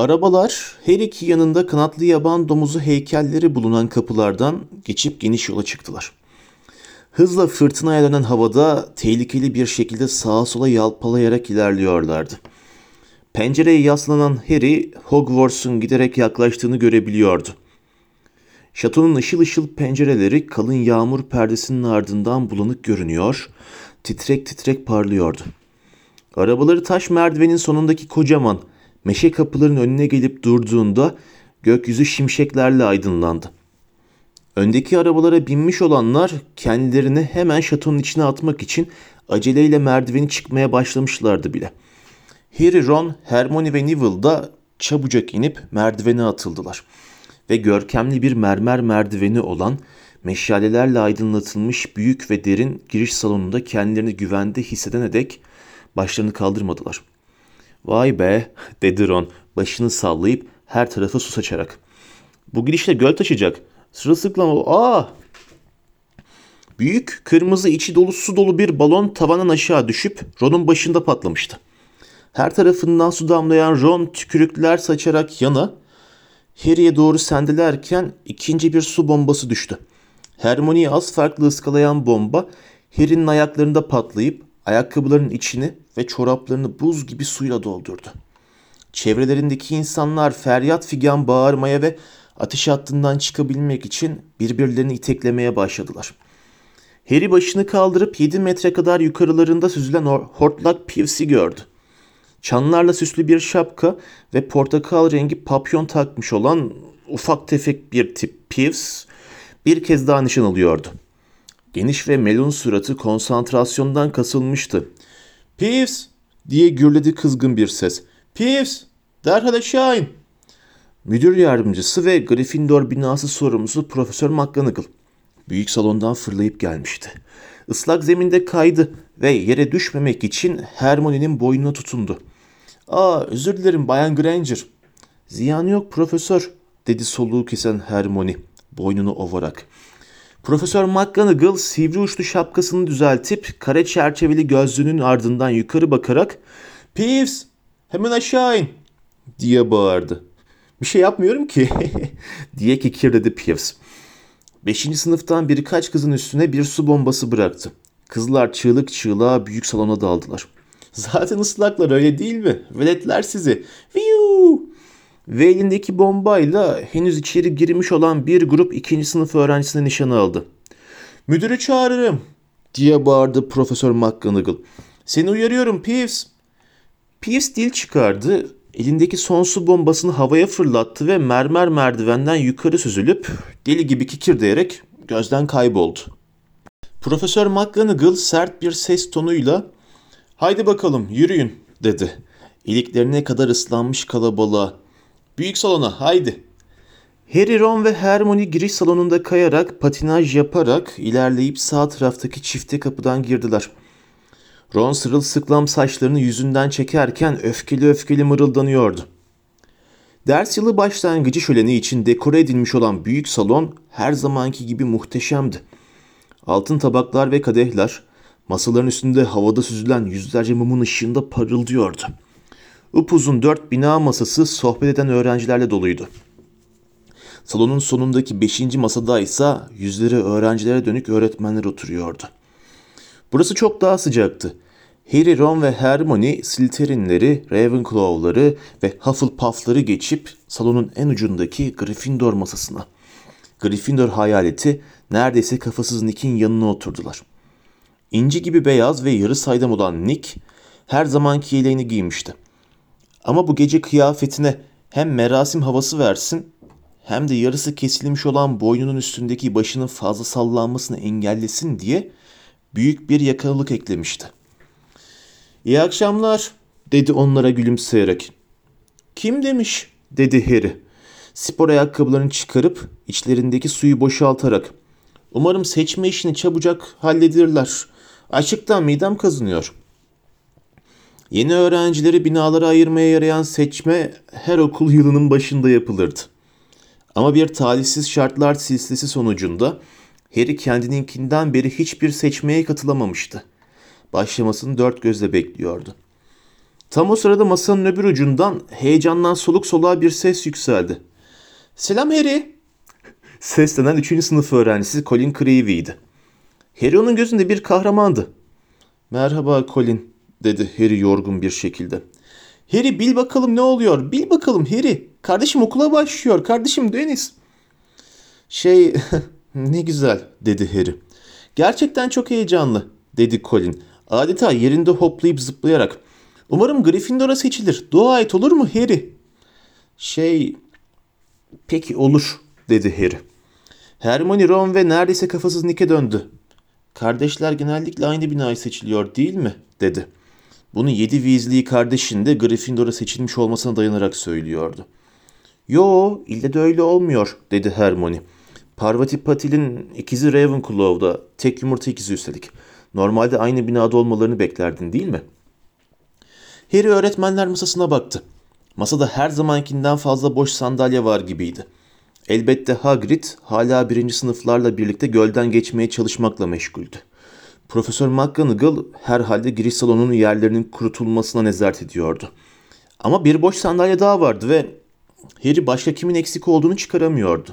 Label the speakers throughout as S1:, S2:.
S1: Arabalar her iki yanında kanatlı yaban domuzu heykelleri bulunan kapılardan geçip geniş yola çıktılar. Hızla fırtınaya dönen havada tehlikeli bir şekilde sağa sola yalpalayarak ilerliyorlardı. Pencereye yaslanan Harry, Hogwarts'un giderek yaklaştığını görebiliyordu. Şatonun ışıl ışıl pencereleri kalın yağmur perdesinin ardından bulanık görünüyor, titrek titrek parlıyordu. Arabaları taş merdivenin sonundaki kocaman meşe kapıların önüne gelip durduğunda gökyüzü şimşeklerle aydınlandı. Öndeki arabalara binmiş olanlar kendilerini hemen şatonun içine atmak için aceleyle merdiveni çıkmaya başlamışlardı bile. Harry, Ron, Hermione ve Neville da çabucak inip merdivene atıldılar. Ve görkemli bir mermer merdiveni olan meşalelerle aydınlatılmış büyük ve derin giriş salonunda kendilerini güvende hisseden dek başlarını kaldırmadılar. Vay be dedi Ron başını sallayıp her tarafa su saçarak. Bu gidişle göl taşıyacak. Sırılsıklam o. Aa! Büyük, kırmızı içi dolu su dolu bir balon tavanın aşağı düşüp Ron'un başında patlamıştı. Her tarafından su damlayan Ron tükürükler saçarak yana, Harry'e doğru sendelerken ikinci bir su bombası düştü. Hermione'yi az farklı ıskalayan bomba Harry'nin ayaklarında patlayıp ayakkabılarının içini ve çoraplarını buz gibi suyla doldurdu. Çevrelerindeki insanlar feryat figan bağırmaya ve ateş hattından çıkabilmek için birbirlerini iteklemeye başladılar. Harry başını kaldırıp 7 metre kadar yukarılarında süzülen hortlak Pivs'i gördü. Çanlarla süslü bir şapka ve portakal rengi papyon takmış olan ufak tefek bir tip Pivs bir kez daha nişan alıyordu. Geniş ve melun suratı konsantrasyondan kasılmıştı. Pivs diye gürledi kızgın bir ses. Pivs derhal aşağı in. Müdür yardımcısı ve Gryffindor binası sorumlusu Profesör McGonagall büyük salondan fırlayıp gelmişti. Islak zeminde kaydı ve yere düşmemek için Hermione'nin boynuna tutundu. ''Aa özür dilerim Bayan Granger.'' ''Ziyan yok profesör.'' dedi soluğu kesen Hermione boynunu ovarak. Profesör McGonagall sivri uçlu şapkasını düzeltip kare çerçeveli gözlüğünün ardından yukarı bakarak ''Peeves hemen aşağı in.'' diye bağırdı. ''Bir şey yapmıyorum ki.'' diye kikirledi Peeves. Beşinci sınıftan birkaç kızın üstüne bir su bombası bıraktı. Kızlar çığlık çığlığa büyük salona daldılar. Zaten ıslaklar öyle değil mi? Veletler sizi. Viyu! Ve elindeki bombayla henüz içeri girmiş olan bir grup ikinci sınıf öğrencisine nişan aldı. Müdürü çağırırım diye bağırdı Profesör McGonagall. Seni uyarıyorum Peeves. Peeves dil çıkardı. Elindeki son su bombasını havaya fırlattı ve mermer merdivenden yukarı süzülüp deli gibi kikirdeyerek gözden kayboldu. Profesör McGonagall sert bir ses tonuyla ''Haydi bakalım yürüyün'' dedi. İliklerine kadar ıslanmış kalabalığa. ''Büyük salona haydi.'' Harry, Ron ve Hermione giriş salonunda kayarak, patinaj yaparak ilerleyip sağ taraftaki çifte kapıdan girdiler. Ron sırılsıklam saçlarını yüzünden çekerken öfkeli öfkeli mırıldanıyordu. Ders yılı başlangıcı şöleni için dekore edilmiş olan büyük salon her zamanki gibi muhteşemdi. Altın tabaklar ve kadehler, masaların üstünde havada süzülen yüzlerce mumun ışığında parıldıyordu. Upuzun dört bina masası sohbet eden öğrencilerle doluydu. Salonun sonundaki beşinci masada ise yüzleri öğrencilere dönük öğretmenler oturuyordu. Burası çok daha sıcaktı. Harry, Ron ve Hermione Slytherin'leri, Ravenclaw'ları ve Hufflepuff'ları geçip salonun en ucundaki Gryffindor masasına. Gryffindor hayaleti neredeyse kafasız Nick'in yanına oturdular. İnci gibi beyaz ve yarı saydam olan Nick her zamanki yeleğini giymişti. Ama bu gece kıyafetine hem merasim havası versin hem de yarısı kesilmiş olan boynunun üstündeki başının fazla sallanmasını engellesin diye büyük bir yakalılık eklemişti. İyi akşamlar dedi onlara gülümseyerek. Kim demiş dedi Harry. Spor ayakkabılarını çıkarıp içlerindeki suyu boşaltarak. Umarım seçme işini çabucak halledirler. Açıktan midem kazınıyor. Yeni öğrencileri binalara ayırmaya yarayan seçme her okul yılının başında yapılırdı. Ama bir talihsiz şartlar silsilesi sonucunda Harry kendininkinden beri hiçbir seçmeye katılamamıştı. Başlamasını dört gözle bekliyordu. Tam o sırada masanın öbür ucundan heyecandan soluk soluğa bir ses yükseldi. Selam Harry. Seslenen 3. sınıf öğrencisi Colin Creevy'ydi. Harry onun gözünde bir kahramandı. Merhaba Colin, dedi Harry yorgun bir şekilde. Harry bil bakalım ne oluyor, bil bakalım Harry. Kardeşim okula başlıyor, kardeşim Deniz. Şey, ne güzel, dedi Harry. Gerçekten çok heyecanlı, dedi Colin. Adeta yerinde hoplayıp zıplayarak. Umarım Gryffindor'a seçilir. Dua et olur mu Harry? Şey, peki olur, dedi Harry. Hermione, Ron ve neredeyse kafasız Nick'e döndü. Kardeşler genellikle aynı binayı seçiliyor değil mi? dedi. Bunu yedi Weasley kardeşin de Gryffindor'a seçilmiş olmasına dayanarak söylüyordu. Yo, ille de öyle olmuyor, dedi Hermione. Parvati Patil'in ikizi Ravenclaw'da, tek yumurta ikizi üstelik. Normalde aynı binada olmalarını beklerdin değil mi? Harry öğretmenler masasına baktı. Masada her zamankinden fazla boş sandalye var gibiydi. Elbette Hagrid hala birinci sınıflarla birlikte gölden geçmeye çalışmakla meşguldü. Profesör McGonagall herhalde giriş salonunun yerlerinin kurutulmasına nezaret ediyordu. Ama bir boş sandalye daha vardı ve Harry başka kimin eksik olduğunu çıkaramıyordu.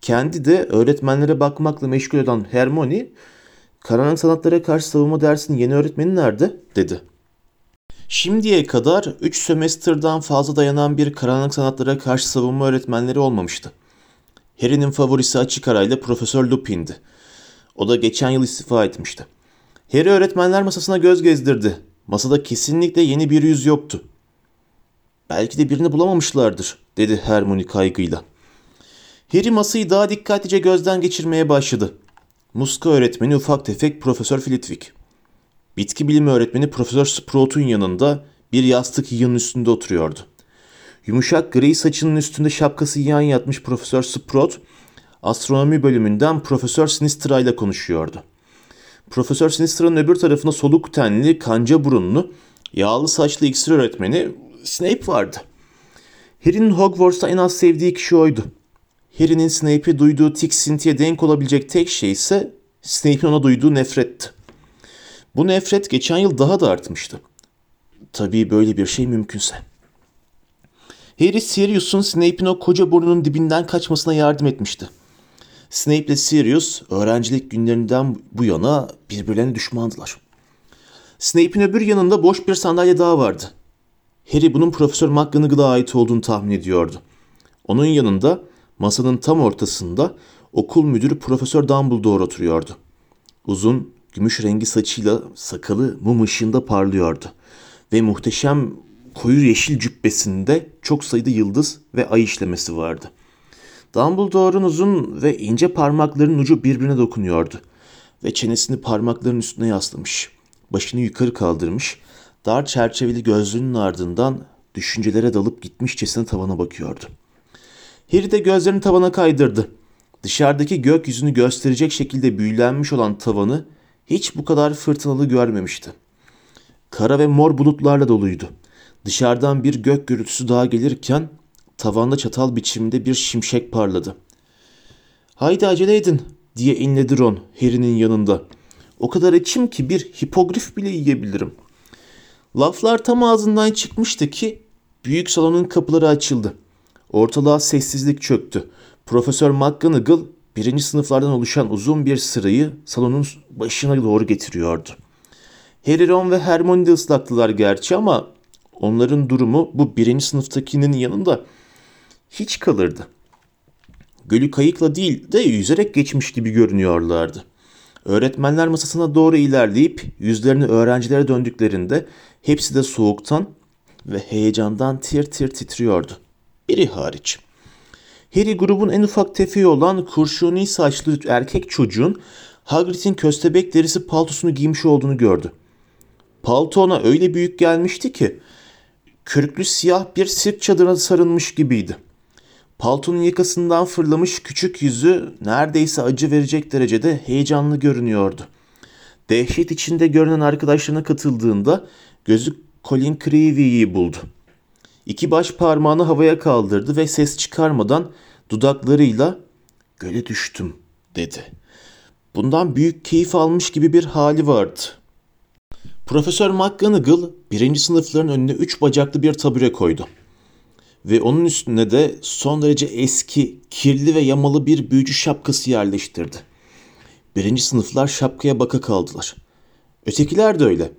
S1: Kendi de öğretmenlere bakmakla meşgul olan Hermione, karanlık sanatlara karşı savunma dersinin yeni öğretmeni nerede? dedi. Şimdiye kadar 3 sömestrden fazla dayanan bir karanlık sanatlara karşı savunma öğretmenleri olmamıştı. Harry'nin favorisi açık arayla Profesör Lupin'di. O da geçen yıl istifa etmişti. Harry öğretmenler masasına göz gezdirdi. Masada kesinlikle yeni bir yüz yoktu. Belki de birini bulamamışlardır, dedi Hermione kaygıyla. Harry masayı daha dikkatlice gözden geçirmeye başladı. Muska öğretmeni ufak tefek Profesör Flitwick. Bitki bilimi öğretmeni Profesör Sprout'un yanında bir yastık yığının üstünde oturuyordu. Yumuşak gri saçının üstünde şapkası yan yatmış Profesör Sprout, astronomi bölümünden Profesör Sinistra ile konuşuyordu. Profesör Sinistra'nın öbür tarafında soluk tenli, kanca burunlu, yağlı saçlı iksir öğretmeni Snape vardı. Harry'nin Hogwarts'ta en az sevdiği kişi oydu. Harry'nin Snape'e duyduğu tiksintiye denk olabilecek tek şey ise Snape'in ona duyduğu nefretti. Bu nefret geçen yıl daha da artmıştı. Tabii böyle bir şey mümkünse. Harry Sirius'un Snape'in o koca burnunun dibinden kaçmasına yardım etmişti. Snape ile Sirius öğrencilik günlerinden bu yana birbirlerine düşmandılar. Snape'in öbür yanında boş bir sandalye daha vardı. Harry bunun Profesör McGonagall'a ait olduğunu tahmin ediyordu. Onun yanında masanın tam ortasında okul müdürü Profesör Dumbledore oturuyordu. Uzun, gümüş rengi saçıyla sakalı mum ışığında parlıyordu. Ve muhteşem koyu yeşil cübbesinde çok sayıda yıldız ve ay işlemesi vardı. Dumbledore'un uzun ve ince parmaklarının ucu birbirine dokunuyordu. Ve çenesini parmakların üstüne yaslamış. Başını yukarı kaldırmış. Dar çerçeveli gözlüğünün ardından düşüncelere dalıp gitmişçesine tavana bakıyordu. Harry de gözlerini tavana kaydırdı. Dışarıdaki gökyüzünü gösterecek şekilde büyülenmiş olan tavanı hiç bu kadar fırtınalı görmemişti. Kara ve mor bulutlarla doluydu. Dışarıdan bir gök gürültüsü daha gelirken tavanda çatal biçiminde bir şimşek parladı. Haydi acele edin diye inledi Ron Harry'nin yanında. O kadar açım ki bir hipogrif bile yiyebilirim. Laflar tam ağzından çıkmıştı ki büyük salonun kapıları açıldı. Ortalığa sessizlik çöktü. Profesör McGonagall birinci sınıflardan oluşan uzun bir sırayı salonun başına doğru getiriyordu. Harry, Ron ve Hermione de ıslaktılar gerçi ama onların durumu bu birinci sınıftakinin yanında hiç kalırdı. Gölü kayıkla değil de yüzerek geçmiş gibi görünüyorlardı. Öğretmenler masasına doğru ilerleyip yüzlerini öğrencilere döndüklerinde hepsi de soğuktan ve heyecandan tir tir titriyordu. Biri hariç. Harry grubun en ufak tefeği olan kurşuni saçlı erkek çocuğun Hagrid'in köstebek derisi paltosunu giymiş olduğunu gördü. Palto ona öyle büyük gelmişti ki körüklü siyah bir sirk çadırına sarılmış gibiydi. Paltonun yakasından fırlamış küçük yüzü neredeyse acı verecek derecede heyecanlı görünüyordu. Dehşet içinde görünen arkadaşlarına katıldığında gözü Colin Creevy'yi buldu. İki baş parmağını havaya kaldırdı ve ses çıkarmadan dudaklarıyla göle düştüm dedi. Bundan büyük keyif almış gibi bir hali vardı. Profesör McGonagall birinci sınıfların önüne üç bacaklı bir tabure koydu. Ve onun üstüne de son derece eski, kirli ve yamalı bir büyücü şapkası yerleştirdi. Birinci sınıflar şapkaya baka kaldılar. Ötekiler de öyle.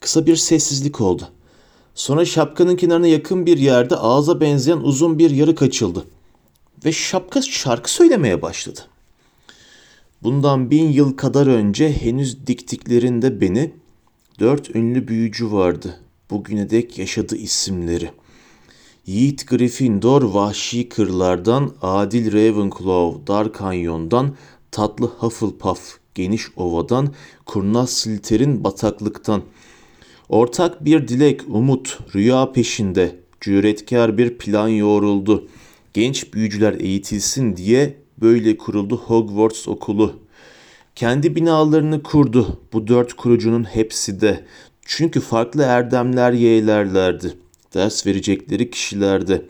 S1: Kısa bir sessizlik oldu. Sonra şapkanın kenarına yakın bir yerde ağza benzeyen uzun bir yarık açıldı. Ve şapka şarkı söylemeye başladı. Bundan bin yıl kadar önce henüz diktiklerinde beni dört ünlü büyücü vardı. Bugüne dek yaşadı isimleri. Yiğit Gryffindor vahşi kırlardan, adil Ravenclaw dar kanyondan, tatlı Hufflepuff geniş ovadan, kurnaz Slytherin bataklıktan. Ortak bir dilek, umut, rüya peşinde, cüretkar bir plan yoğruldu. Genç büyücüler eğitilsin diye böyle kuruldu Hogwarts okulu. Kendi binalarını kurdu bu dört kurucunun hepsi de. Çünkü farklı erdemler yeğlerlerdi. Ders verecekleri kişilerdi.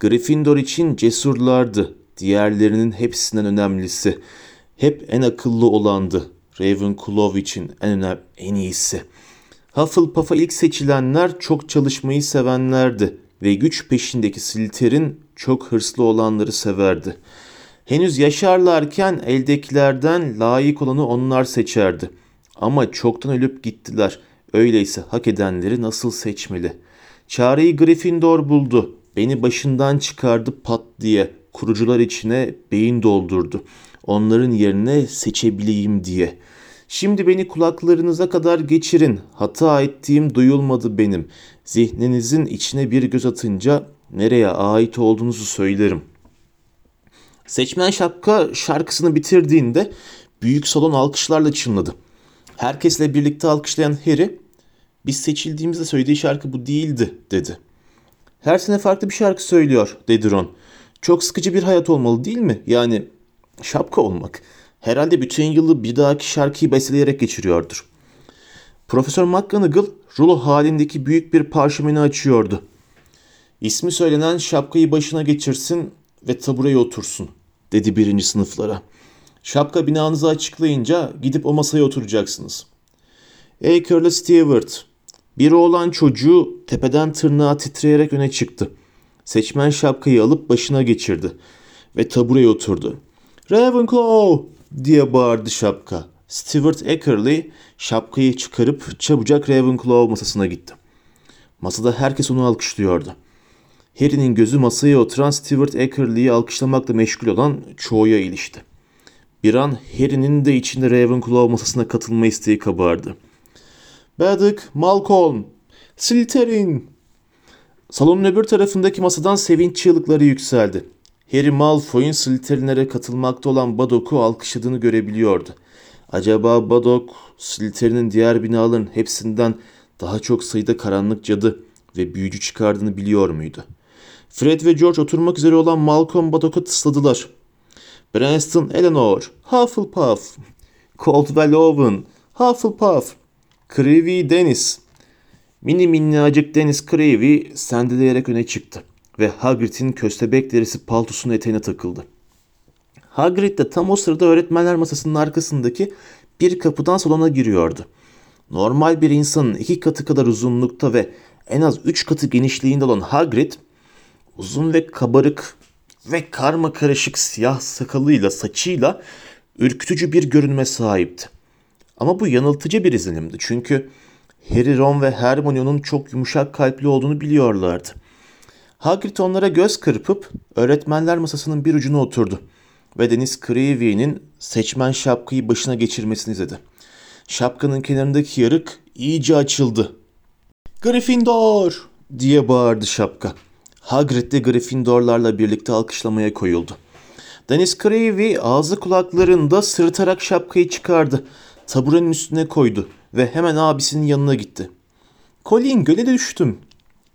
S1: Gryffindor için cesurlardı. Diğerlerinin hepsinden önemlisi. Hep en akıllı olandı. Ravenclaw için en önemli, en iyisi. Hufflepuff'a ilk seçilenler çok çalışmayı sevenlerdi ve güç peşindeki Slytherin çok hırslı olanları severdi. Henüz yaşarlarken eldekilerden layık olanı onlar seçerdi. Ama çoktan ölüp gittiler. Öyleyse hak edenleri nasıl seçmeli? Çareyi Gryffindor buldu. Beni başından çıkardı pat diye. Kurucular içine beyin doldurdu. Onların yerine seçebileyim diye. Şimdi beni kulaklarınıza kadar geçirin. Hata ettiğim duyulmadı benim. Zihninizin içine bir göz atınca nereye ait olduğunuzu söylerim. Seçmen şapka şarkısını bitirdiğinde büyük salon alkışlarla çınladı. Herkesle birlikte alkışlayan Harry, biz seçildiğimizde söylediği şarkı bu değildi dedi. Her sene farklı bir şarkı söylüyor dedi Ron. Çok sıkıcı bir hayat olmalı değil mi? Yani şapka olmak. Herhalde bütün yılı bir dahaki şarkıyı besteleyerek geçiriyordur. Profesör McGonagall rulo halindeki büyük bir parşömeni açıyordu. İsmi söylenen şapkayı başına geçirsin ve tabureye otursun dedi birinci sınıflara. Şapka binanızı açıklayınca gidip o masaya oturacaksınız. Aker'la Stewart. Bir oğlan çocuğu tepeden tırnağa titreyerek öne çıktı. Seçmen şapkayı alıp başına geçirdi ve tabureye oturdu. Ravenclaw diye bağırdı şapka. Stewart Eckerly şapkayı çıkarıp çabucak Ravenclaw masasına gitti. Masada herkes onu alkışlıyordu. Harry'nin gözü masaya oturan Stewart Eckerly'yi alkışlamakla meşgul olan çoğuya ilişti. Bir an Harry'nin de içinde Ravenclaw masasına katılma isteği kabardı. Baddock, Malcolm, Slytherin. Salonun öbür tarafındaki masadan sevinç çığlıkları yükseldi. Harry Malfoy'un Slytherin'lere katılmakta olan Badok'u alkışladığını görebiliyordu. Acaba Badok, Slytherin'in diğer binaların hepsinden daha çok sayıda karanlık cadı ve büyücü çıkardığını biliyor muydu? Fred ve George oturmak üzere olan Malcolm Badok'u tısladılar. Branston Eleanor, Hufflepuff, Caldwell Owen, Hufflepuff, Creevy Dennis. Mini minnacık Dennis Creevy sendeleyerek öne çıktı ve Hagrid'in köstebek derisi paltosunun eteğine takıldı. Hagrid de tam o sırada öğretmenler masasının arkasındaki bir kapıdan salona giriyordu. Normal bir insanın iki katı kadar uzunlukta ve en az üç katı genişliğinde olan Hagrid, uzun ve kabarık ve karma karışık siyah sakalıyla saçıyla ürkütücü bir görünme sahipti. Ama bu yanıltıcı bir izlenimdi çünkü Harry, Ron ve Hermione'nin çok yumuşak kalpli olduğunu biliyorlardı. Hagrid onlara göz kırpıp öğretmenler masasının bir ucuna oturdu ve Deniz Creevy'nin seçmen şapkayı başına geçirmesini izledi. Şapkanın kenarındaki yarık iyice açıldı. Gryffindor diye bağırdı şapka. Hagrid de Gryffindorlarla birlikte alkışlamaya koyuldu. Deniz Creevy ağzı kulaklarında sırıtarak şapkayı çıkardı. Taburenin üstüne koydu ve hemen abisinin yanına gitti. Colin göle düştüm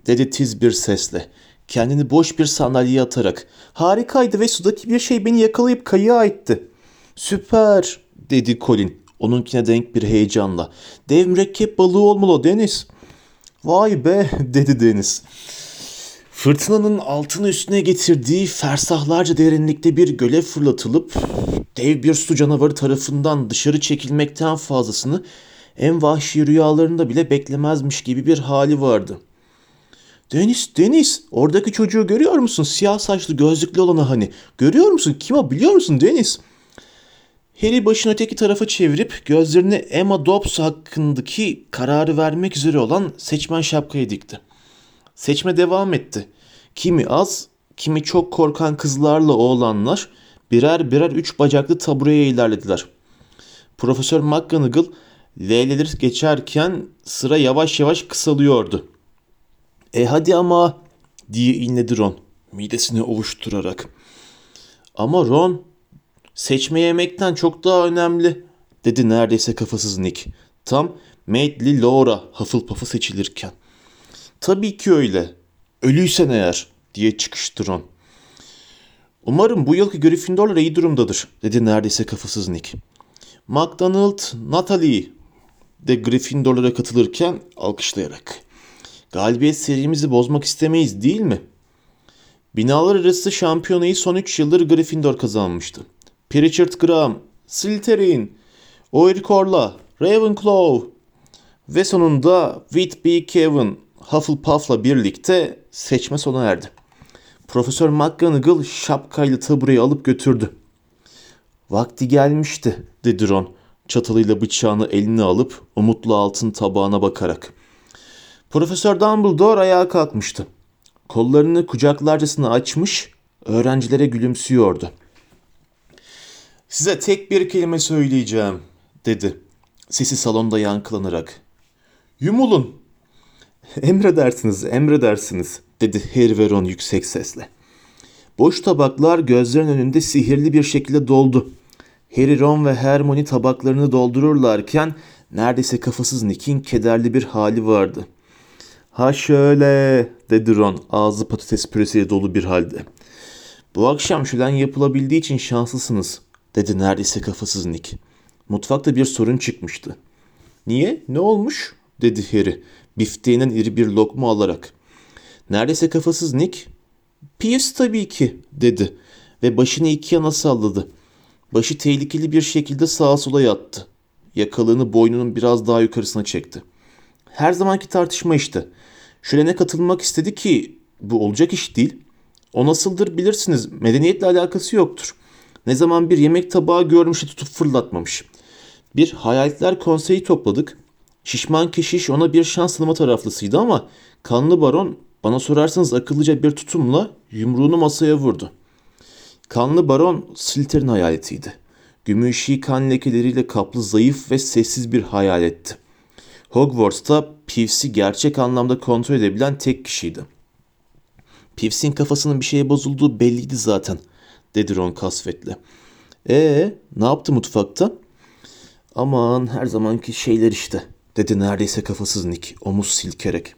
S1: dedi tiz bir sesle. Kendini boş bir sandalyeye atarak. Harikaydı ve sudaki bir şey beni yakalayıp kayığa itti. Süper dedi Colin onunkine denk bir heyecanla. Dev mürekkep balığı olmalı Deniz. Vay be dedi Deniz. Fırtınanın altını üstüne getirdiği fersahlarca derinlikte bir göle fırlatılıp dev bir su canavarı tarafından dışarı çekilmekten fazlasını En vahşi rüyalarında bile beklemezmiş gibi bir hali vardı. Deniz, Deniz, oradaki çocuğu görüyor musun? Siyah saçlı gözlüklü olanı hani. Görüyor musun? Kim o biliyor musun Deniz? Harry başını öteki tarafa çevirip gözlerini Emma Dobbs hakkındaki kararı vermek üzere olan seçmen şapkaya dikti. Seçme devam etti. Kimi az, kimi çok korkan kızlarla oğlanlar birer birer üç bacaklı tabureye ilerlediler. Profesör McGonagall L'leri geçerken sıra yavaş yavaş kısalıyordu. E hadi ama diye inledi Ron midesini ovuşturarak. Ama Ron seçme yemekten çok daha önemli dedi neredeyse kafasız Nick. Tam Maid'li Laura Hufflepuff'u seçilirken. Tabii ki öyle. Ölüysen eğer diye çıkıştı Ron. Umarım bu yılki Gryffindorlar iyi durumdadır dedi neredeyse kafasız Nick. McDonald, Natalie de Gryffindorlara katılırken alkışlayarak. Galibiyet serimizi bozmak istemeyiz değil mi? Binalar arası şampiyonayı son 3 yıldır Gryffindor kazanmıştı. Pritchard Graham, Slytherin, Oirkorla, Ravenclaw ve sonunda Whitby Kevin Hufflepuff'la birlikte seçme sona erdi. Profesör McGonagall şapkayla tabureyi alıp götürdü. Vakti gelmişti dedi Ron çatalıyla bıçağını eline alıp umutlu altın tabağına bakarak. Profesör Dumbledore ayağa kalkmıştı. Kollarını kucaklarcasına açmış, öğrencilere gülümsüyordu. Size tek bir kelime söyleyeceğim, dedi. Sesi salonda yankılanarak. Yumulun. Emredersiniz, emredersiniz, dedi Harry ve Ron yüksek sesle. Boş tabaklar gözlerin önünde sihirli bir şekilde doldu. Harry, ve Hermione tabaklarını doldururlarken neredeyse kafasız Nick'in kederli bir hali vardı. Ha şöyle dedi Ron ağzı patates püresiyle dolu bir halde. Bu akşam şölen yapılabildiği için şanslısınız dedi neredeyse kafasız Nick. Mutfakta bir sorun çıkmıştı. Niye? Ne olmuş? dedi Harry bifteğinden iri bir lokma alarak. Neredeyse kafasız Nick. Pierce tabii ki dedi ve başını iki yana salladı. Başı tehlikeli bir şekilde sağa sola yattı. Yakalığını boynunun biraz daha yukarısına çekti. Her zamanki tartışma işte. Şölene katılmak istedi ki bu olacak iş değil. O nasıldır bilirsiniz. Medeniyetle alakası yoktur. Ne zaman bir yemek tabağı görmüş tutup fırlatmamış. Bir hayaletler konseyi topladık. Şişman keşiş ona bir şans tanıma taraflısıydı ama kanlı baron bana sorarsanız akıllıca bir tutumla yumruğunu masaya vurdu. Kanlı baron Slytherin hayaletiydi. Gümüşi kan lekeleriyle kaplı zayıf ve sessiz bir hayaletti. Hogwarts'ta Pivs'i gerçek anlamda kontrol edebilen tek kişiydi. Pivs'in kafasının bir şeye bozulduğu belliydi zaten, dedi Ron kasvetle. Ee, ne yaptı mutfakta? Aman her zamanki şeyler işte, dedi neredeyse kafasız Nick, omuz silkerek.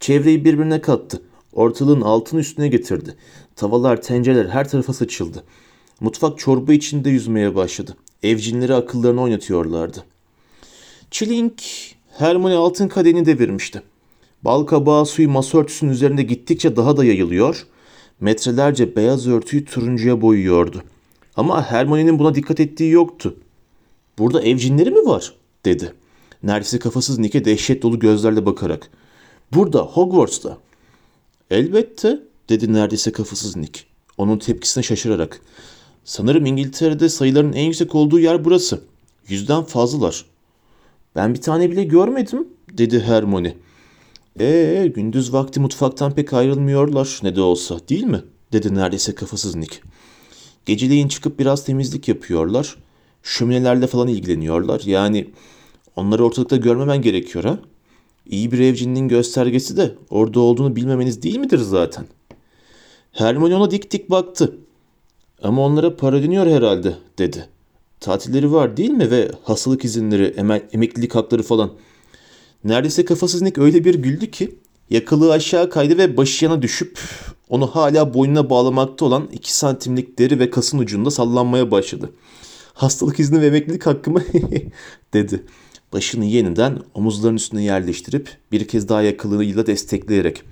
S1: Çevreyi birbirine kattı. Ortalığın altını üstüne getirdi. Tavalar, tencereler her tarafa saçıldı. Mutfak çorba içinde yüzmeye başladı. Evcinleri akıllarını oynatıyorlardı. Çilink, Hermione altın kadehini devirmişti. Bal kabağı suyu masa örtüsünün üzerinde gittikçe daha da yayılıyor, metrelerce beyaz örtüyü turuncuya boyuyordu. Ama Hermione'nin buna dikkat ettiği yoktu. Burada evcinleri mi var? dedi. Neredeyse kafasız Nick'e dehşet dolu gözlerle bakarak. Burada, Hogwarts'ta. Elbette, dedi neredeyse kafasız Nick. Onun tepkisine şaşırarak. Sanırım İngiltere'de sayıların en yüksek olduğu yer burası. Yüzden fazlalar. Ben bir tane bile görmedim, dedi Hermione. Ee, gündüz vakti mutfaktan pek ayrılmıyorlar ne de olsa, değil mi? dedi neredeyse kafasız Nick. Geceleyin çıkıp biraz temizlik yapıyorlar. Şöminelerle falan ilgileniyorlar. Yani onları ortalıkta görmemen gerekiyor ha? İyi bir evcinin göstergesi de orada olduğunu bilmemeniz değil midir zaten? Hermione ona dik dik baktı. Ama onlara para ödeniyor herhalde dedi. Tatilleri var değil mi ve hastalık izinleri, emel, emeklilik hakları falan. Neredeyse kafasız Nick öyle bir güldü ki yakalığı aşağı kaydı ve başı yana düşüp onu hala boynuna bağlamakta olan 2 santimlik deri ve kasın ucunda sallanmaya başladı. Hastalık izni ve emeklilik hakkımı dedi. Başını yeniden omuzlarının üstüne yerleştirip bir kez daha yakalığıyla destekleyerek.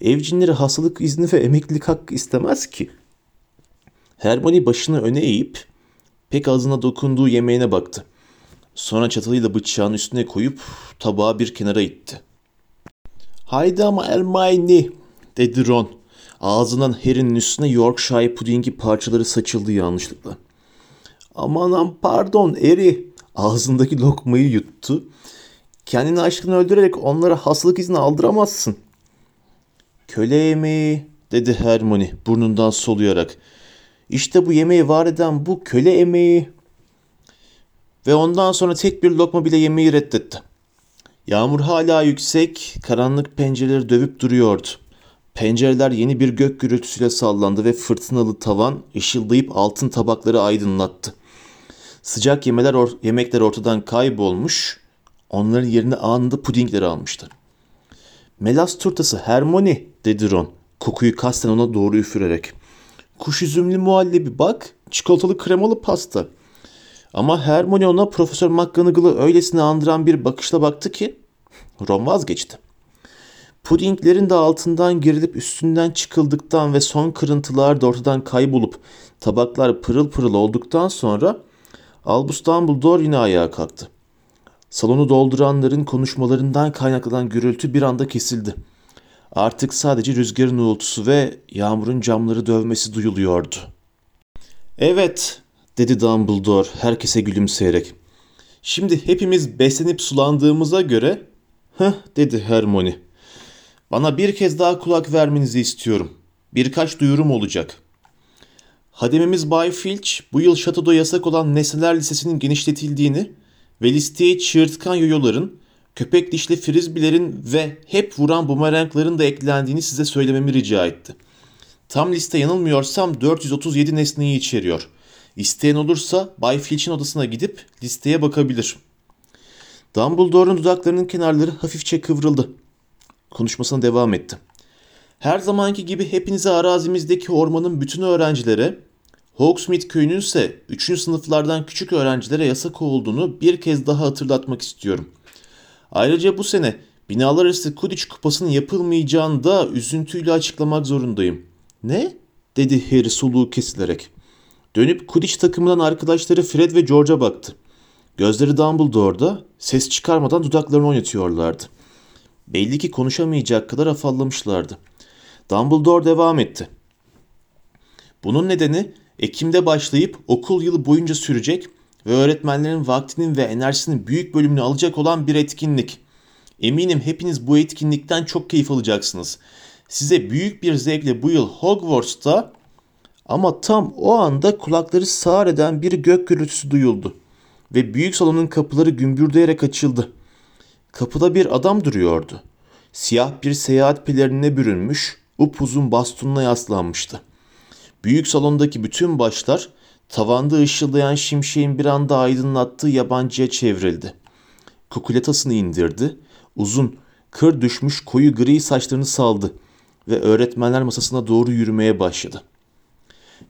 S1: Evcinleri hastalık izni ve emeklilik hakkı istemez ki. Hermione başını öne eğip pek ağzına dokunduğu yemeğine baktı. Sonra çatalıyla bıçağın üstüne koyup tabağı bir kenara itti. Haydi ama Hermione dedi Ron. Ağzından Harry'nin üstüne Yorkshire pudingi parçaları saçıldı yanlışlıkla. Amanam pardon Harry. Ağzındaki lokmayı yuttu. Kendini aşkını öldürerek onlara hastalık izni aldıramazsın. Köle yemeği dedi Hermione burnundan soluyarak. İşte bu yemeği var eden bu köle emeği. Ve ondan sonra tek bir lokma bile yemeği reddetti. Yağmur hala yüksek, karanlık pencereleri dövüp duruyordu. Pencereler yeni bir gök gürültüsüyle sallandı ve fırtınalı tavan ışıldayıp altın tabakları aydınlattı. Sıcak yemeler or- yemekler ortadan kaybolmuş, onların yerine anında pudingleri almıştı. Melas turtası Hermione dedi Ron, kokuyu kasten ona doğru üfürerek. Kuş üzümlü muhallebi bak, çikolatalı kremalı pasta. Ama Hermione ona Profesör McGonagall'ı öylesine andıran bir bakışla baktı ki Ron vazgeçti. Pudinglerin de altından girilip üstünden çıkıldıktan ve son kırıntılar da ortadan kaybolup tabaklar pırıl pırıl olduktan sonra Albus Dumbledore yine ayağa kalktı. Salonu dolduranların konuşmalarından kaynaklanan gürültü bir anda kesildi. Artık sadece rüzgarın uğultusu ve yağmurun camları dövmesi duyuluyordu. Evet, dedi Dumbledore herkese gülümseyerek. Şimdi hepimiz beslenip sulandığımıza göre, heh dedi Hermione. Bana bir kez daha kulak vermenizi istiyorum. Birkaç duyurum olacak. Hademimiz Bay Filch bu yıl şatoda yasak olan nesneler listesinin genişletildiğini ve listeye çığırtkan yoyoların, köpek dişli frizbilerin ve hep vuran bumerangların da eklendiğini size söylememi rica etti. Tam liste yanılmıyorsam 437 nesneyi içeriyor. İsteyen olursa Bay Filch'in odasına gidip listeye bakabilir. Dumbledore'un dudaklarının kenarları hafifçe kıvrıldı. Konuşmasına devam etti. Her zamanki gibi hepinize arazimizdeki ormanın bütün öğrencilere, Hogsmeade köyünün ise 3. sınıflardan küçük öğrencilere yasak olduğunu bir kez daha hatırlatmak istiyorum. Ayrıca bu sene binalar arası Quidditch kupasının yapılmayacağını da üzüntüyle açıklamak zorundayım. Ne? dedi Harry soluğu kesilerek. Dönüp Quidditch takımından arkadaşları Fred ve George'a baktı. Gözleri Dumbledore'da ses çıkarmadan dudaklarını oynatıyorlardı. Belli ki konuşamayacak kadar afallamışlardı. Dumbledore devam etti. Bunun nedeni Ekim'de başlayıp okul yılı boyunca sürecek ve öğretmenlerin vaktinin ve enerjisinin büyük bölümünü alacak olan bir etkinlik. Eminim hepiniz bu etkinlikten çok keyif alacaksınız. Size büyük bir zevkle bu yıl Hogwarts'ta ama tam o anda kulakları sağır eden bir gök gürültüsü duyuldu ve büyük salonun kapıları gümbürdeyerek açıldı. Kapıda bir adam duruyordu. Siyah bir seyahat pelerinine bürünmüş, upuzun bastonuna yaslanmıştı. Büyük salondaki bütün başlar tavanda ışıldayan şimşeğin bir anda aydınlattığı yabancıya çevrildi. Kukuletasını indirdi, uzun, kır düşmüş koyu gri saçlarını saldı ve öğretmenler masasına doğru yürümeye başladı.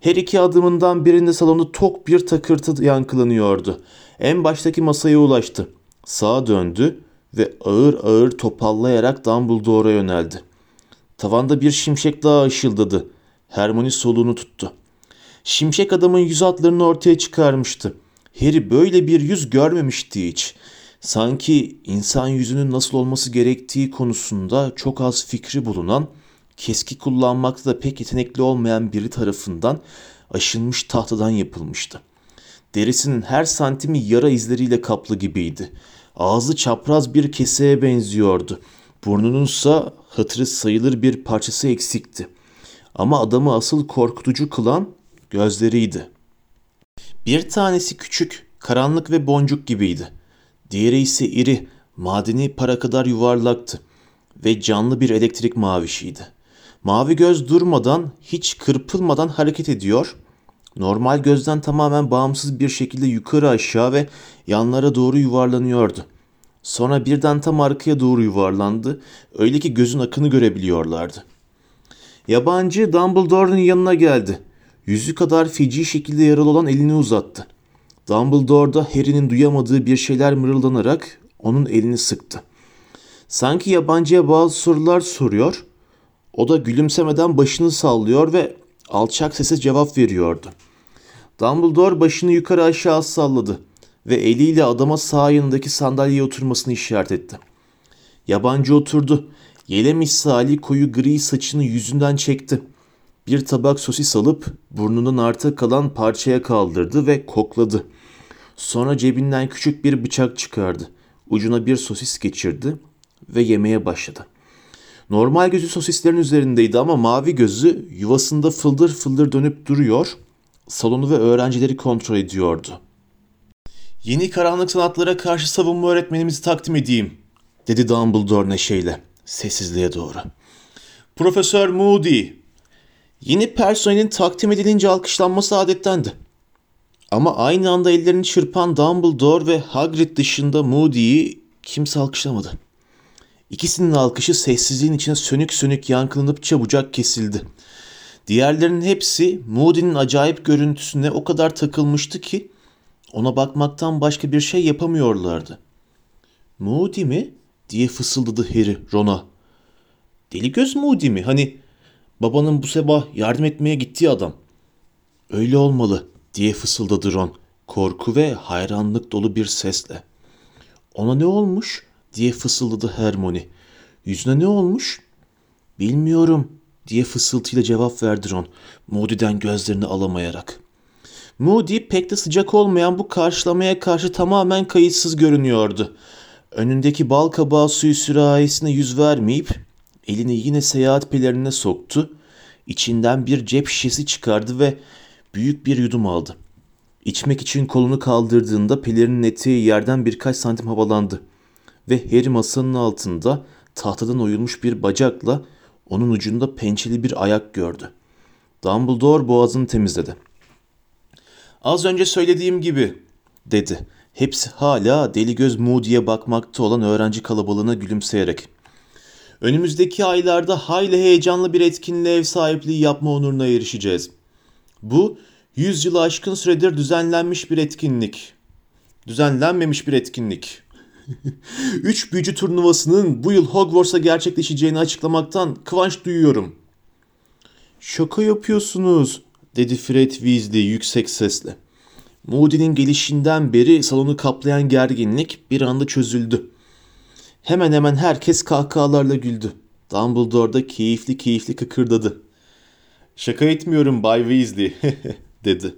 S1: Her iki adımından birinde salonda tok bir takırtı yankılanıyordu. En baştaki masaya ulaştı. Sağa döndü ve ağır ağır topallayarak Dumbledore'a yöneldi. Tavanda bir şimşek daha ışıldadı. Hermione soluğunu tuttu. Şimşek adamın yüz hatlarını ortaya çıkarmıştı. Harry böyle bir yüz görmemişti hiç. Sanki insan yüzünün nasıl olması gerektiği konusunda çok az fikri bulunan, keski kullanmakta da pek yetenekli olmayan biri tarafından aşınmış tahtadan yapılmıştı. Derisinin her santimi yara izleriyle kaplı gibiydi. Ağzı çapraz bir keseye benziyordu. Burnununsa hatırı sayılır bir parçası eksikti. Ama adamı asıl korkutucu kılan gözleriydi. Bir tanesi küçük, karanlık ve boncuk gibiydi. Diğeri ise iri, madeni para kadar yuvarlaktı ve canlı bir elektrik mavişiydi. Mavi göz durmadan, hiç kırpılmadan hareket ediyor, normal gözden tamamen bağımsız bir şekilde yukarı aşağı ve yanlara doğru yuvarlanıyordu. Sonra birden tam arkaya doğru yuvarlandı, öyle ki gözün akını görebiliyorlardı. Yabancı Dumbledore'un yanına geldi. Yüzü kadar feci şekilde yaralı olan elini uzattı. Dumbledore da Harry'nin duyamadığı bir şeyler mırıldanarak onun elini sıktı. Sanki yabancıya bazı sorular soruyor, o da gülümsemeden başını sallıyor ve alçak sese cevap veriyordu. Dumbledore başını yukarı aşağı salladı. Ve eliyle adama sağ yanındaki sandalyeye oturmasını işaret etti. Yabancı oturdu. Yele misali koyu gri saçını yüzünden çekti. Bir tabak sosis alıp burnundan arta kalan parçaya kaldırdı ve kokladı. Sonra cebinden küçük bir bıçak çıkardı. Ucuna bir sosis geçirdi ve yemeye başladı. Normal gözü sosislerin üzerindeydi ama mavi gözü yuvasında fıldır fıldır dönüp duruyor, salonu ve öğrencileri kontrol ediyordu. Yeni karanlık sanatlara karşı savunma öğretmenimizi takdim edeyim, dedi Dumbledore neşeyle, sessizliğe doğru. Profesör Moody. Yeni personelin takdim edilince alkışlanması adettendi. Ama aynı anda ellerini çırpan Dumbledore ve Hagrid dışında Moody'yi kimse alkışlamadı. İkisinin alkışı sessizliğin içine sönük sönük yankılanıp çabucak kesildi. Diğerlerinin hepsi Moody'nin acayip görüntüsüne o kadar takılmıştı ki ona bakmaktan başka bir şey yapamıyorlardı. Moody mi? diye fısıldadı Harry Ron'a. Deli göz Moody mi? Hani babanın bu sabah yardım etmeye gittiği adam. Öyle olmalı diye fısıldadı Ron korku ve hayranlık dolu bir sesle. Ona ne olmuş diye fısıldadı Hermione. Yüzüne ne olmuş? Bilmiyorum diye fısıltıyla cevap verdi Ron Moody'den gözlerini alamayarak. Moody pek de sıcak olmayan bu karşılamaya karşı tamamen kayıtsız görünüyordu. Önündeki bal kabağı suyu sürahisine yüz vermeyip elini yine seyahat pelerine soktu. İçinden bir cep şişesi çıkardı ve büyük bir yudum aldı. İçmek için kolunu kaldırdığında pelerinin eteği yerden birkaç santim havalandı. Ve Harry masanın altında tahtadan oyulmuş bir bacakla onun ucunda pençeli bir ayak gördü. Dumbledore boğazını temizledi. Az önce söylediğim gibi dedi. Hepsi hala deli göz Moody'ye bakmakta olan öğrenci kalabalığına gülümseyerek. Önümüzdeki aylarda hayli heyecanlı bir etkinliğe ev sahipliği yapma onuruna erişeceğiz. Bu 100 yılı aşkın süredir düzenlenmiş bir etkinlik. Düzenlenmemiş bir etkinlik. Üç büyücü turnuvasının bu yıl Hogwarts'a gerçekleşeceğini açıklamaktan kıvanç duyuyorum. Şaka yapıyorsunuz, dedi Fred Weasley yüksek sesle. Moody'nin gelişinden beri salonu kaplayan gerginlik bir anda çözüldü. Hemen hemen herkes kahkahalarla güldü. Dumbledore da keyifli keyifli kıkırdadı. Şaka etmiyorum Bay Weasley dedi.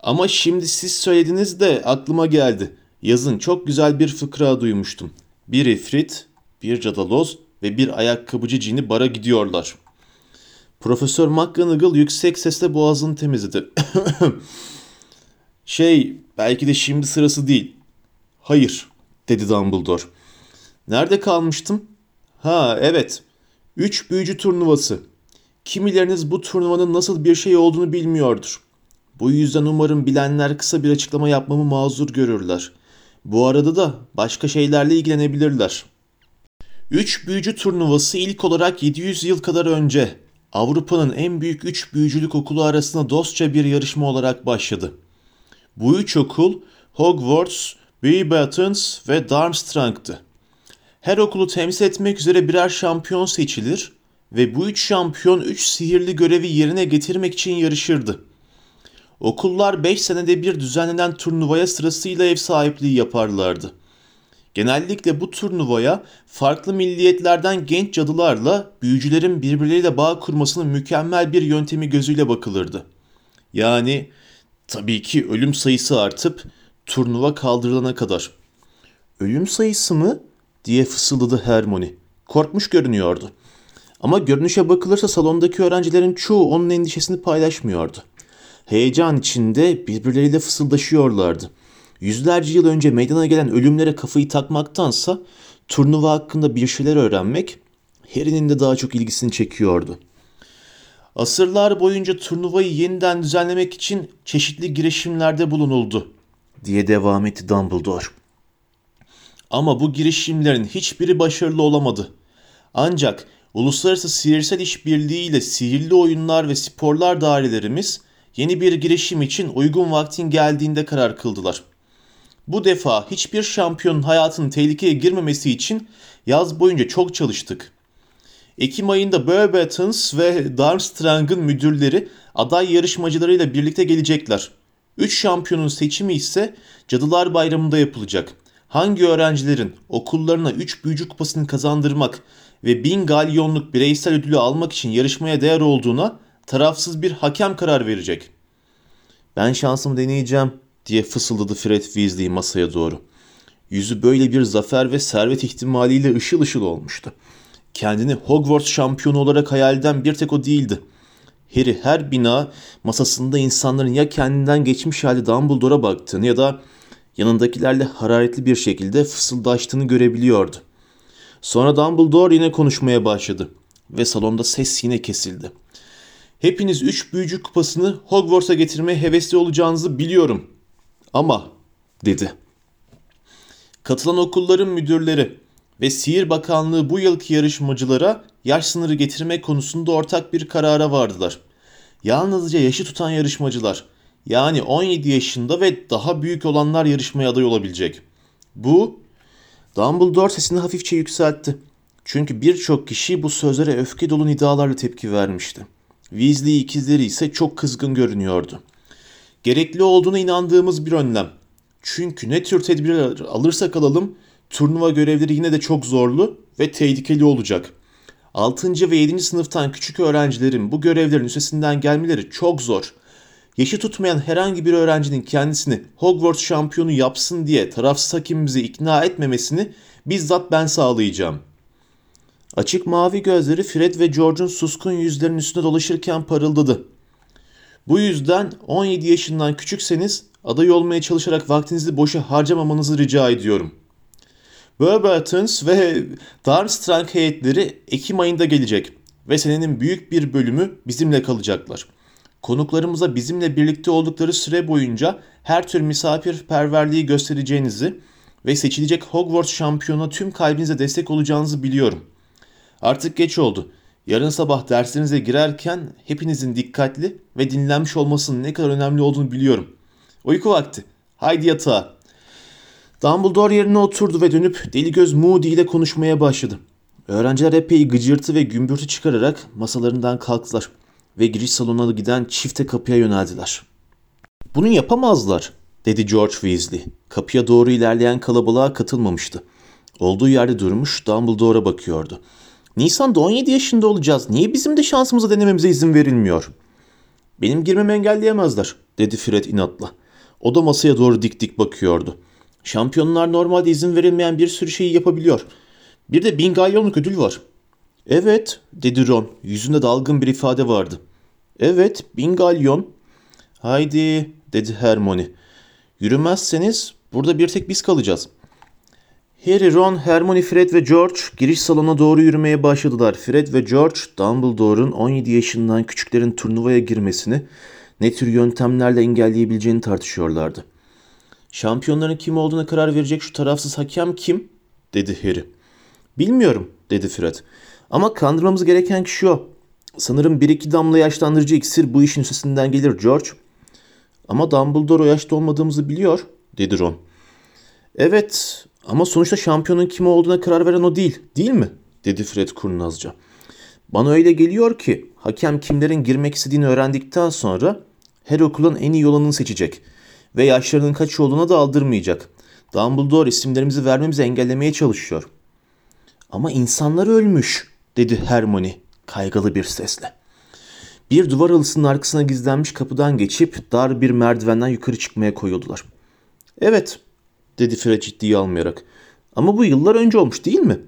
S1: Ama şimdi siz söylediniz de aklıma geldi. Yazın çok güzel bir fıkra duymuştum. Bir ifrit, bir cadaloz ve bir ayakkabıcı cini bara gidiyorlar. Profesör McGonagall yüksek sesle boğazını temizledi. şey, belki de şimdi sırası değil. Hayır, dedi Dumbledore. Nerede kalmıştım? Ha, evet. Üç büyücü turnuvası. Kimileriniz bu turnuvanın nasıl bir şey olduğunu bilmiyordur. Bu yüzden umarım bilenler kısa bir açıklama yapmamı mazur görürler. Bu arada da başka şeylerle ilgilenebilirler. Üç büyücü turnuvası ilk olarak 700 yıl kadar önce Avrupa'nın en büyük üç büyücülük okulu arasında dostça bir yarışma olarak başladı. Bu üç okul Hogwarts, Beauxbatons ve Darmstrang'tı. Her okulu temsil etmek üzere birer şampiyon seçilir ve bu üç şampiyon üç sihirli görevi yerine getirmek için yarışırdı. Okullar 5 senede bir düzenlenen turnuvaya sırasıyla ev sahipliği yaparlardı. Genellikle bu turnuvaya farklı milliyetlerden genç cadılarla büyücülerin birbirleriyle bağ kurmasının mükemmel bir yöntemi gözüyle bakılırdı. Yani tabii ki ölüm sayısı artıp turnuva kaldırılana kadar. Ölüm sayısı mı? diye fısıldadı Hermione. Korkmuş görünüyordu. Ama görünüşe bakılırsa salondaki öğrencilerin çoğu onun endişesini paylaşmıyordu. Heyecan içinde birbirleriyle fısıldaşıyorlardı. Yüzlerce yıl önce meydana gelen ölümlere kafayı takmaktansa turnuva hakkında bir şeyler öğrenmek Harry'nin de daha çok ilgisini çekiyordu. Asırlar boyunca turnuvayı yeniden düzenlemek için çeşitli girişimlerde bulunuldu diye devam etti Dumbledore. Ama bu girişimlerin hiçbiri başarılı olamadı. Ancak Uluslararası Sihirsel İşbirliği ile Sihirli Oyunlar ve Sporlar Dairelerimiz yeni bir girişim için uygun vaktin geldiğinde karar kıldılar. Bu defa hiçbir şampiyonun hayatının tehlikeye girmemesi için yaz boyunca çok çalıştık. Ekim ayında Beauxbatons ve Darmstrang'ın müdürleri aday yarışmacılarıyla birlikte gelecekler. Üç şampiyonun seçimi ise Cadılar Bayramı'nda yapılacak. Hangi öğrencilerin okullarına 3 büyücü kupasını kazandırmak ve 1000 galyonluk bireysel ödülü almak için yarışmaya değer olduğuna tarafsız bir hakem karar verecek. Ben şansımı deneyeceğim diye fısıldadı Fred Weasley masaya doğru. Yüzü böyle bir zafer ve servet ihtimaliyle ışıl ışıl olmuştu. Kendini Hogwarts şampiyonu olarak hayal eden bir tek o değildi. Harry her bina masasında insanların ya kendinden geçmiş hali Dumbledore'a baktığını ya da yanındakilerle hararetli bir şekilde fısıldaştığını görebiliyordu. Sonra Dumbledore yine konuşmaya başladı ve salonda ses yine kesildi. Hepiniz üç büyücü kupasını Hogwarts'a getirmeye hevesli olacağınızı biliyorum. Ama dedi. Katılan okulların müdürleri ve Sihir Bakanlığı bu yılki yarışmacılara yaş sınırı getirmek konusunda ortak bir karara vardılar. Yalnızca yaşı tutan yarışmacılar yani 17 yaşında ve daha büyük olanlar yarışmaya aday olabilecek. Bu Dumbledore sesini hafifçe yükseltti. Çünkü birçok kişi bu sözlere öfke dolu nidalarla tepki vermişti. Weasley ikizleri ise çok kızgın görünüyordu. Gerekli olduğuna inandığımız bir önlem. Çünkü ne tür tedbirler alırsak alalım turnuva görevleri yine de çok zorlu ve tehlikeli olacak. 6. ve 7. sınıftan küçük öğrencilerin bu görevlerin üstesinden gelmeleri çok zor. Yaşı tutmayan herhangi bir öğrencinin kendisini Hogwarts şampiyonu yapsın diye tarafsız hakimimizi ikna etmemesini bizzat ben sağlayacağım. Açık mavi gözleri Fred ve George'un suskun yüzlerinin üstünde dolaşırken parıldadı. Bu yüzden 17 yaşından küçükseniz aday olmaya çalışarak vaktinizi boşa harcamamanızı rica ediyorum. Warburtons ve Darmstrang heyetleri Ekim ayında gelecek ve senenin büyük bir bölümü bizimle kalacaklar. Konuklarımıza bizimle birlikte oldukları süre boyunca her tür misafirperverliği göstereceğinizi ve seçilecek Hogwarts şampiyona tüm kalbinize destek olacağınızı biliyorum. Artık geç oldu. Yarın sabah derslerinize girerken hepinizin dikkatli ve dinlenmiş olmasının ne kadar önemli olduğunu biliyorum. Uyku vakti. Haydi yatağa. Dumbledore yerine oturdu ve dönüp deli göz Moody ile konuşmaya başladı. Öğrenciler epey gıcırtı ve gümbürtü çıkararak masalarından kalktılar ve giriş salonuna giden çifte kapıya yöneldiler. Bunu yapamazlar, dedi George Weasley. Kapıya doğru ilerleyen kalabalığa katılmamıştı. Olduğu yerde durmuş Dumbledore'a bakıyordu. Nisan'da 17 yaşında olacağız. Niye bizim de şansımızı denememize izin verilmiyor? Benim girmemi engelleyemezler, dedi Fred inatla. O da masaya doğru dik dik bakıyordu. Şampiyonlar normalde izin verilmeyen bir sürü şeyi yapabiliyor. Bir de bin galyonluk ödül var. Evet, dedi Ron. Yüzünde dalgın bir ifade vardı. Evet, bin galyon. Haydi, dedi Hermione. Yürümezseniz burada bir tek biz kalacağız. Harry, Ron, Hermione, Fred ve George giriş salona doğru yürümeye başladılar. Fred ve George, Dumbledore'un 17 yaşından küçüklerin turnuvaya girmesini ne tür yöntemlerle engelleyebileceğini tartışıyorlardı. Şampiyonların kim olduğuna karar verecek şu tarafsız hakem kim? dedi Harry. Bilmiyorum dedi Fred. Ama kandırmamız gereken kişi o. Sanırım bir iki damla yaşlandırıcı iksir bu işin üstesinden gelir George. Ama Dumbledore o yaşta olmadığımızı biliyor dedi Ron. Evet ama sonuçta şampiyonun kim olduğuna karar veren o değil değil mi? dedi Fred kurnazca. Bana öyle geliyor ki hakem kimlerin girmek istediğini öğrendikten sonra her okulun en iyi olanını seçecek ve yaşlarının kaç olduğuna da aldırmayacak. Dumbledore isimlerimizi vermemizi engellemeye çalışıyor. Ama insanlar ölmüş, dedi Hermione kaygılı bir sesle. Bir duvar halısının arkasına gizlenmiş kapıdan geçip dar bir merdivenden yukarı çıkmaya koyuldular. Evet, dedi Fred ciddiye almayarak. Ama bu yıllar önce olmuş değil mi?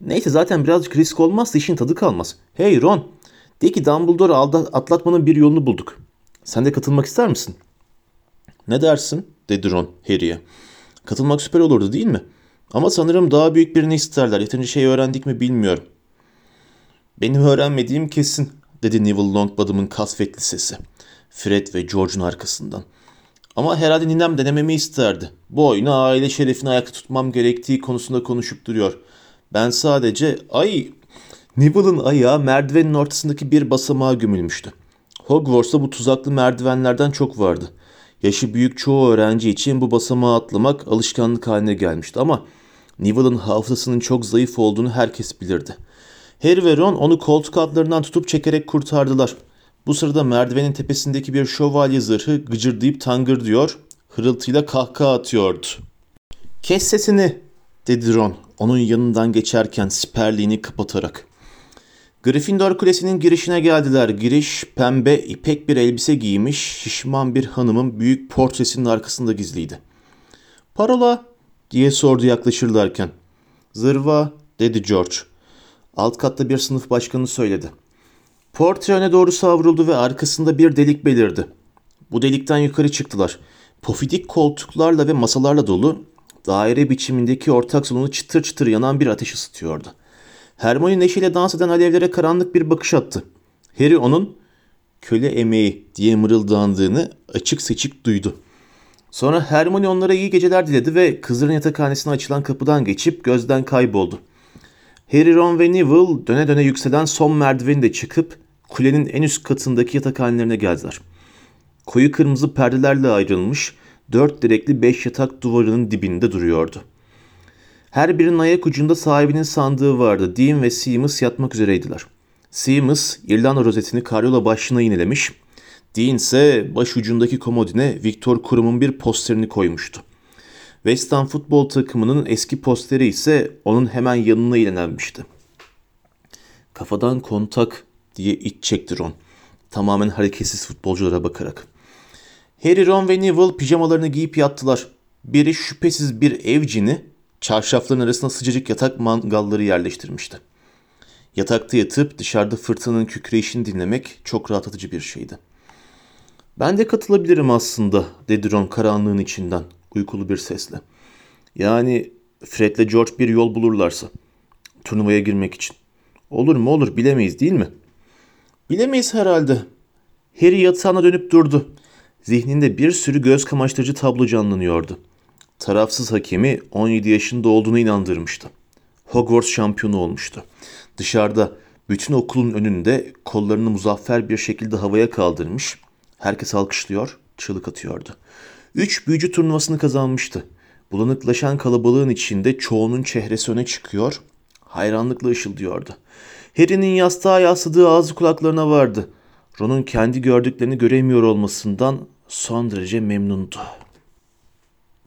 S1: Neyse zaten birazcık risk olmazsa işin tadı kalmaz. Hey Ron, de ki Dumbledore'u atlatmanın bir yolunu bulduk. Sen de katılmak ister misin?'' Ne dersin? dedi Ron Harry'e. Katılmak süper olurdu değil mi? Ama sanırım daha büyük birini isterler. Yeterince şey öğrendik mi bilmiyorum. Benim öğrenmediğim kesin dedi Neville Longbottom'un kasvetli sesi. Fred ve George'un arkasından. Ama herhalde ninem denememi isterdi. Bu oyunu aile şerefini ayakta tutmam gerektiği konusunda konuşup duruyor. Ben sadece ay Neville'ın ayağı merdivenin ortasındaki bir basamağa gömülmüştü. Hogwarts'ta bu tuzaklı merdivenlerden çok vardı. Yaşı büyük çoğu öğrenci için bu basamağı atlamak alışkanlık haline gelmişti ama Neville'ın hafızasının çok zayıf olduğunu herkes bilirdi. Harry ve Ron onu koltuk altlarından tutup çekerek kurtardılar. Bu sırada merdivenin tepesindeki bir şövalye zırhı gıcırdayıp tangır diyor, hırıltıyla kahkaha atıyordu. Kes sesini dedi Ron onun yanından geçerken siperliğini kapatarak. Gryffindor Kulesi'nin girişine geldiler. Giriş pembe ipek bir elbise giymiş şişman bir hanımın büyük portresinin arkasında gizliydi. Parola diye sordu yaklaşırlarken. Zırva dedi George. Alt katta bir sınıf başkanı söyledi. Portre öne doğru savruldu ve arkasında bir delik belirdi. Bu delikten yukarı çıktılar. Pofidik koltuklarla ve masalarla dolu daire biçimindeki ortak salonu çıtır çıtır yanan bir ateş ısıtıyordu. Hermione neşeyle dans eden alevlere karanlık bir bakış attı. Harry onun köle emeği diye mırıldandığını açık seçik duydu. Sonra Hermione onlara iyi geceler diledi ve kızların yatakhanesine açılan kapıdan geçip gözden kayboldu. Harry, Ron ve Neville döne döne yükselen son merdiveni de çıkıp kulenin en üst katındaki yatakhanelerine geldiler. Koyu kırmızı perdelerle ayrılmış dört direkli beş yatak duvarının dibinde duruyordu. Her birinin ayak ucunda sahibinin sandığı vardı. Dean ve Seamus yatmak üzereydiler. Seamus İrlanda rozetini karyola başına iğnelemiş. Dean ise baş ucundaki komodine Victor Kurum'un bir posterini koymuştu. West Ham futbol takımının eski posteri ise onun hemen yanına ilenmişti. Kafadan kontak diye iç çekti Ron. Tamamen hareketsiz futbolculara bakarak. Harry, Ron ve Neville pijamalarını giyip yattılar. Biri şüphesiz bir evcini, çarşafların arasına sıcacık yatak mangalları yerleştirmişti. Yatakta yatıp dışarıda fırtınanın kükreyişini dinlemek çok rahatlatıcı bir şeydi. Ben de katılabilirim aslında, dedi Ron karanlığın içinden, uykulu bir sesle. Yani Fred'le George bir yol bulurlarsa, turnuvaya girmek için. Olur mu olur bilemeyiz değil mi? Bilemeyiz herhalde. Harry yatağına dönüp durdu. Zihninde bir sürü göz kamaştırıcı tablo canlanıyordu. Tarafsız hakemi 17 yaşında olduğunu inandırmıştı. Hogwarts şampiyonu olmuştu. Dışarıda bütün okulun önünde kollarını muzaffer bir şekilde havaya kaldırmış. Herkes alkışlıyor, çığlık atıyordu. Üç büyücü turnuvasını kazanmıştı. Bulanıklaşan kalabalığın içinde çoğunun çehresi öne çıkıyor, hayranlıkla ışıldıyordu. Harry'nin yastığa yasladığı ağzı kulaklarına vardı. Ron'un kendi gördüklerini göremiyor olmasından son derece memnundu.